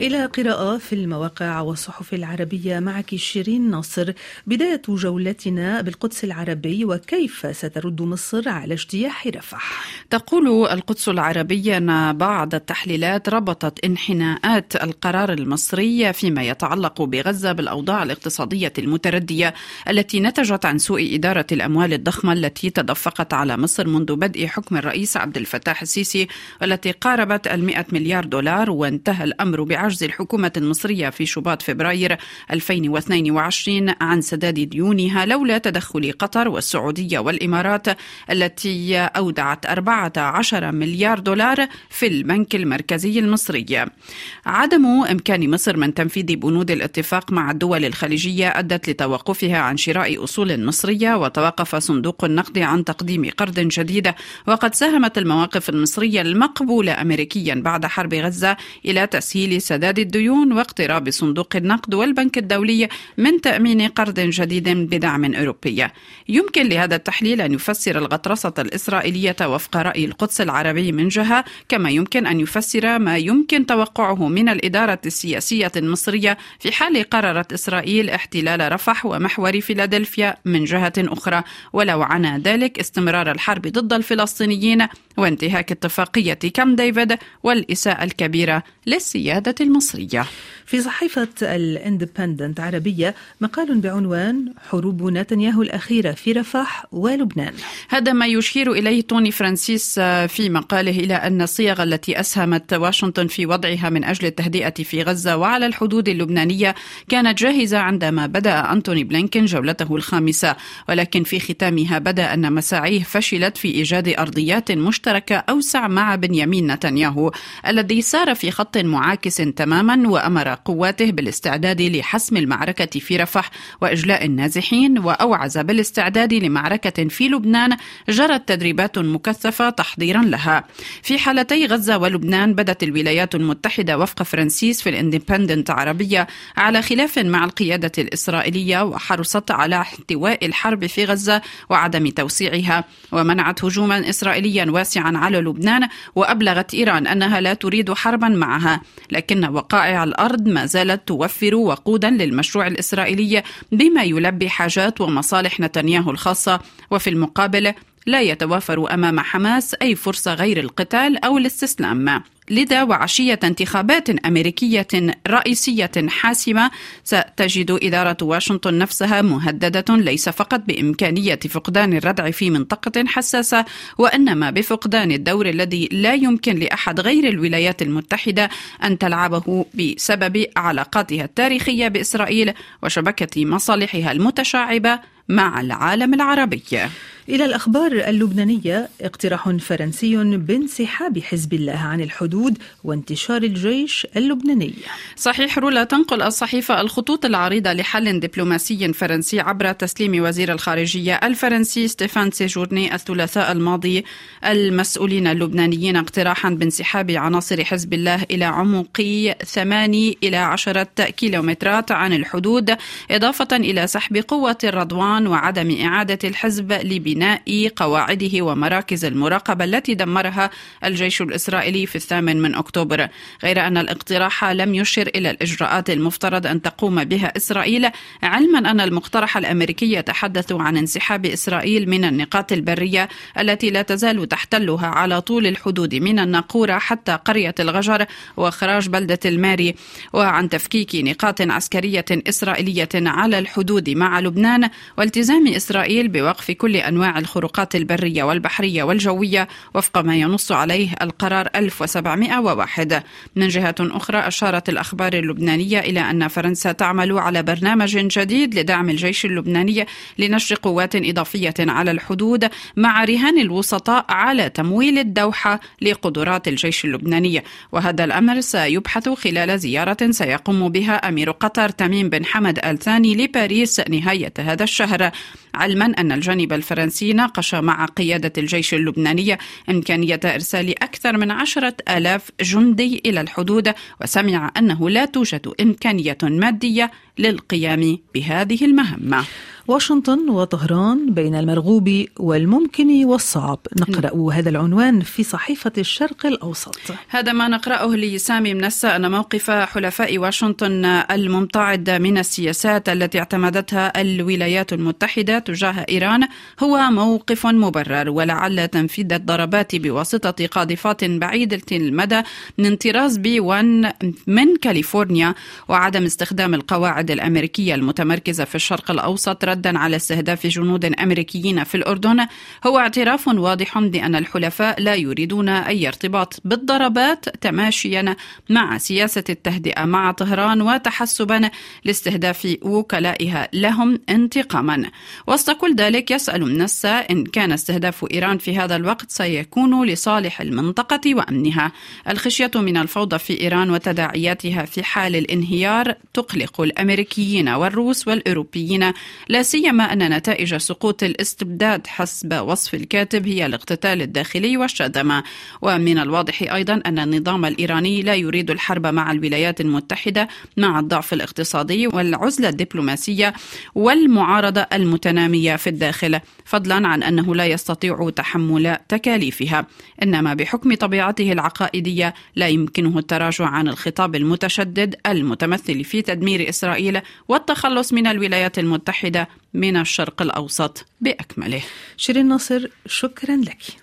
إلى قراءة في المواقع والصحف العربية معك شيرين ناصر. بداية جولتنا بالقدس العربي وكيف سترد مصر على اجتياح رفح؟ تقول القدس العربية أن بعض التحليلات ربطت انحناءات القرار المصري فيما يتعلق بغزة بالأوضاع الاقتصادية المتردية التي نتجت عن سوء إدارة الأموال الضخمة التي تدفقت على مصر منذ بدء حكم الرئيس عبد الفتاح السيسي والتي قاربت المئة مليار دولار وانتهى الأمر بعجز عجز الحكومة المصرية في شباط فبراير 2022 عن سداد ديونها لولا تدخل قطر والسعودية والإمارات التي أودعت 14 مليار دولار في البنك المركزي المصري. عدم إمكان مصر من تنفيذ بنود الاتفاق مع الدول الخليجية أدت لتوقفها عن شراء أصول مصرية وتوقف صندوق النقد عن تقديم قرض جديد. وقد ساهمت المواقف المصرية المقبولة أمريكيا بعد حرب غزة إلى تسهيل سداد سداد الديون واقتراب صندوق النقد والبنك الدولي من تأمين قرض جديد بدعم أوروبي. يمكن لهذا التحليل أن يفسر الغطرسة الإسرائيلية وفق رأي القدس العربي من جهة كما يمكن أن يفسر ما يمكن توقعه من الإدارة السياسية المصرية في حال قررت إسرائيل احتلال رفح ومحور فيلادلفيا من جهة أخرى. ولو عنى ذلك استمرار الحرب ضد الفلسطينيين وانتهاك اتفاقية كامب ديفيد والإساءة الكبيرة للسيادة المصرية. في صحيفة الإندبندنت عربية مقال بعنوان حروب نتنياهو الأخيرة في رفح ولبنان. هذا ما يشير إليه توني فرانسيس في مقاله إلى أن الصيغ التي أسهمت واشنطن في وضعها من أجل التهدئة في غزة وعلى الحدود اللبنانية كانت جاهزة عندما بدأ أنتوني بلينكن جولته الخامسة. ولكن في ختامها بدأ أن مساعيه فشلت في إيجاد أرضيات مشتركة أوسع مع بنيامين نتنياهو الذي سار في خط معاكس تماما وأمر قواته بالاستعداد لحسم المعركة في رفح وإجلاء النازحين وأوعز بالاستعداد لمعركة في لبنان جرت تدريبات مكثفة تحضيرا لها. في حالتي غزة ولبنان بدت الولايات المتحدة وفق فرانسيس في الإندبندنت عربية على خلاف مع القيادة الإسرائيلية وحرصت على احتواء الحرب في غزة وعدم توسيعها ومنعت هجوما إسرائيليا واسعا على لبنان وأبلغت إيران أنها لا تريد حربا معها لكن وقائع الأرض ما زالت توفر وقودا للمشروع الإسرائيلي بما يلبي حاجات ومصالح نتنياهو الخاصة وفي المقابل لا يتوافر أمام حماس أي فرصة غير القتال أو الاستسلام. لذا وعشية انتخابات أمريكية رئيسية حاسمة ستجد إدارة واشنطن نفسها مهددة ليس فقط بإمكانية فقدان الردع في منطقة حساسة وإنما بفقدان الدور الذي لا يمكن لأحد غير الولايات المتحدة أن تلعبه بسبب علاقاتها التاريخية بإسرائيل وشبكة مصالحها المتشعبة مع العالم العربي. إلى الأخبار اللبنانية اقتراح فرنسي بانسحاب حزب الله عن الحدود وانتشار الجيش اللبناني. صحيح رولا تنقل الصحيفة الخطوط العريضة لحل دبلوماسي فرنسي عبر تسليم وزير الخارجية الفرنسي ستيفان سيجورني الثلاثاء الماضي. المسؤولين اللبنانيين اقتراحا بانسحاب عناصر حزب الله إلى عمق 8 إلى 10 كيلومترات عن الحدود إضافة إلى سحب قوة الرضوان وعدم إعادة الحزب لبناء. بناء قواعده ومراكز المراقبة التي دمرها الجيش الإسرائيلي في الثامن من أكتوبر. غير أن الاقتراح لم يشر إلى الإجراءات المفترض أن تقوم بها إسرائيل علما أن المقترح الأمريكي يتحدث عن انسحاب إسرائيل من النقاط البرية التي لا تزال تحتلها على طول الحدود من الناقورة حتى قرية الغجر وإخراج بلدة الماري. وعن تفكيك نقاط عسكرية إسرائيلية على الحدود مع لبنان والتزام إسرائيل بوقف كل أنواع الخروقات البرية والبحرية والجوية وفق ما ينص عليه القرار 1701 من جهة أخرى أشارت الأخبار اللبنانية إلى أن فرنسا تعمل على برنامج جديد لدعم الجيش اللبناني لنشر قوات إضافية على الحدود مع رهان الوسطاء على تمويل الدوحة لقدرات الجيش اللبناني. وهذا الأمر سيبحث خلال زيارة سيقوم بها أمير قطر تميم بن حمد آل ثاني لباريس نهاية هذا الشهر. علما أن الجانب الفرنسي ناقش مع قيادة الجيش اللبناني إمكانية إرسال أكثر من عشرة آلاف جندي إلى الحدود وسمع أنه لا توجد إمكانية مادية للقيام بهذه المهمة. واشنطن وطهران بين المرغوب والممكن والصعب. نقرأ هذا العنوان في صحيفة الشرق الأوسط. هذا ما نقرأه لسامي منسى. أن موقف حلفاء واشنطن الممتعد من السياسات التي اعتمدتها الولايات المتحدة تجاه إيران هو موقف مبرر ولعل تنفيذ الضربات بواسطة قاذفات بعيدة المدى من طراز بي 1 من كاليفورنيا وعدم استخدام القواعد الأمريكية المتمركزة في الشرق الأوسط ردا على استهداف جنود أمريكيين في الأردن هو اعتراف واضح بأن الحلفاء لا يريدون أي ارتباط بالضربات تماشيا مع سياسة التهدئة مع طهران وتحسبا لاستهداف وكلائها لهم انتقاما. وسط كل ذلك يسأل منسى إن كان استهداف إيران في هذا الوقت سيكون لصالح المنطقة وأمنها. الخشية من الفوضى في إيران وتداعياتها في حال الانهيار تقلق الأمريكيين والروس والأوروبيين لا سيما أن نتائج سقوط الاستبداد حسب وصف الكاتب هي الاقتتال الداخلي والشذمة ومن الواضح أيضا أن النظام الإيراني لا يريد الحرب مع الولايات المتحدة مع الضعف الاقتصادي والعزلة الدبلوماسية والمعارضة المتنامية في الداخل فضلا عن أنه لا يستطيع تحمل تكاليفها. إنما بحكم طبيعته العقائدية لا يمكنه التراجع عن الخطاب المتشدد المتمثل في تدمير إسرائيل والتخلص من الولايات المتحدة من الشرق الأوسط بأكمله. شيرين ناصر شكرا لك.